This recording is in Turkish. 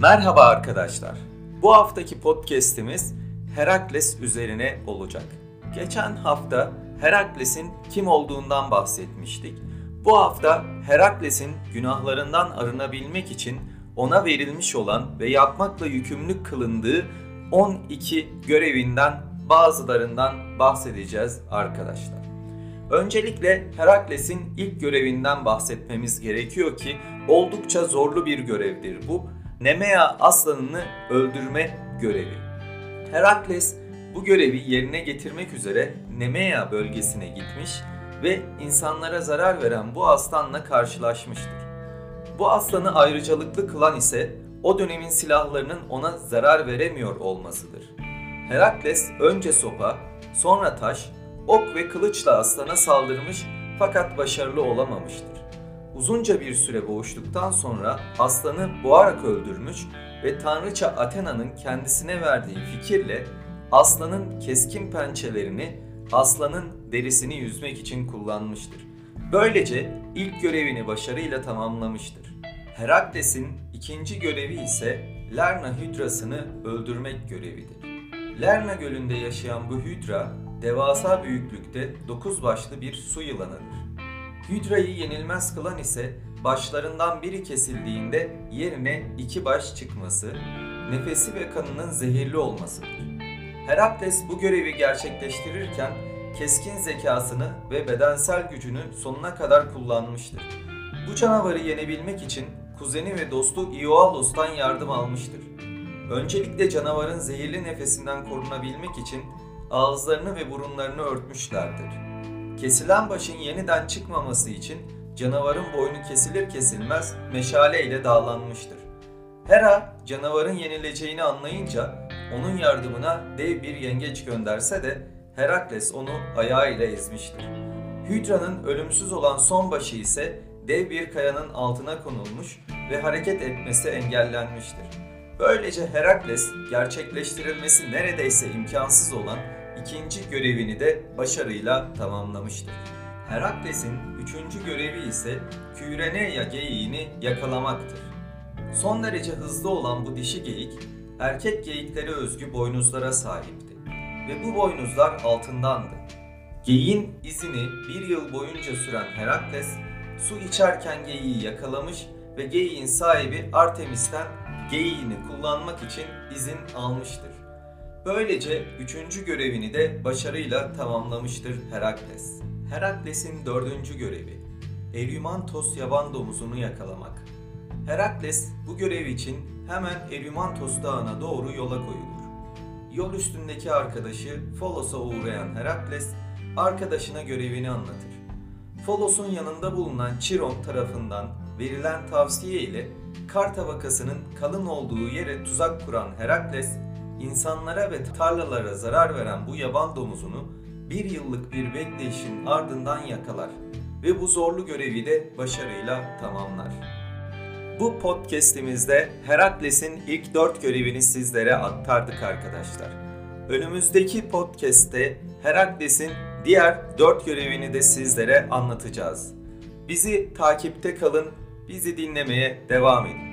Merhaba arkadaşlar. Bu haftaki podcast'imiz Herakles üzerine olacak. Geçen hafta Herakles'in kim olduğundan bahsetmiştik. Bu hafta Herakles'in günahlarından arınabilmek için ona verilmiş olan ve yapmakla yükümlü kılındığı 12 görevinden bazılarından bahsedeceğiz arkadaşlar. Öncelikle Herakles'in ilk görevinden bahsetmemiz gerekiyor ki oldukça zorlu bir görevdir bu. Nemea aslanını öldürme görevi. Herakles bu görevi yerine getirmek üzere Nemea bölgesine gitmiş ve insanlara zarar veren bu aslanla karşılaşmıştır. Bu aslanı ayrıcalıklı kılan ise o dönemin silahlarının ona zarar veremiyor olmasıdır. Herakles önce sopa, sonra taş, ok ve kılıçla aslana saldırmış fakat başarılı olamamıştır. Uzunca bir süre boğuştuktan sonra aslanı boğarak öldürmüş ve tanrıça Athena'nın kendisine verdiği fikirle aslanın keskin pençelerini aslanın derisini yüzmek için kullanmıştır. Böylece ilk görevini başarıyla tamamlamıştır. Herakles'in ikinci görevi ise Lerna hüdrasını öldürmek görevidir. Lerna gölünde yaşayan bu hüdra devasa büyüklükte dokuz başlı bir su yılanıdır. Hüdrayı yenilmez kılan ise başlarından biri kesildiğinde yerine iki baş çıkması, nefesi ve kanının zehirli olmasıdır. Herakles bu görevi gerçekleştirirken keskin zekasını ve bedensel gücünü sonuna kadar kullanmıştır. Bu canavarı yenebilmek için kuzeni ve dostu Ioalos'tan yardım almıştır. Öncelikle canavarın zehirli nefesinden korunabilmek için ağızlarını ve burunlarını örtmüşlerdir. Kesilen başın yeniden çıkmaması için canavarın boynu kesilir kesilmez meşale ile dağlanmıştır. Hera canavarın yenileceğini anlayınca onun yardımına dev bir yengeç gönderse de Herakles onu ayağıyla ezmiştir. Hydra'nın ölümsüz olan son başı ise dev bir kayanın altına konulmuş ve hareket etmesi engellenmiştir. Böylece Herakles gerçekleştirilmesi neredeyse imkansız olan ikinci görevini de başarıyla tamamlamıştır. Herakles'in üçüncü görevi ise Küreneya geyiğini yakalamaktır. Son derece hızlı olan bu dişi geyik, erkek geyiklere özgü boynuzlara sahipti ve bu boynuzlar altındandı. Geyiğin izini bir yıl boyunca süren Herakles, su içerken geyiği yakalamış ve geyiğin sahibi Artemis'ten geyiğini kullanmak için izin almıştır. Böylece üçüncü görevini de başarıyla tamamlamıştır Herakles. Herakles'in dördüncü görevi, Erymantos yaban domuzunu yakalamak. Herakles bu görev için hemen Erymantos dağına doğru yola koyulur. Yol üstündeki arkadaşı Folos'a uğrayan Herakles, arkadaşına görevini anlatır. Folos'un yanında bulunan Chiron tarafından verilen tavsiye ile kar tabakasının kalın olduğu yere tuzak kuran Herakles, insanlara ve tarlalara zarar veren bu yaban domuzunu bir yıllık bir bekleyişin ardından yakalar ve bu zorlu görevi de başarıyla tamamlar. Bu podcast'imizde Herakles'in ilk dört görevini sizlere aktardık arkadaşlar. Önümüzdeki podcast'te Herakles'in diğer dört görevini de sizlere anlatacağız. Bizi takipte kalın, bizi dinlemeye devam edin.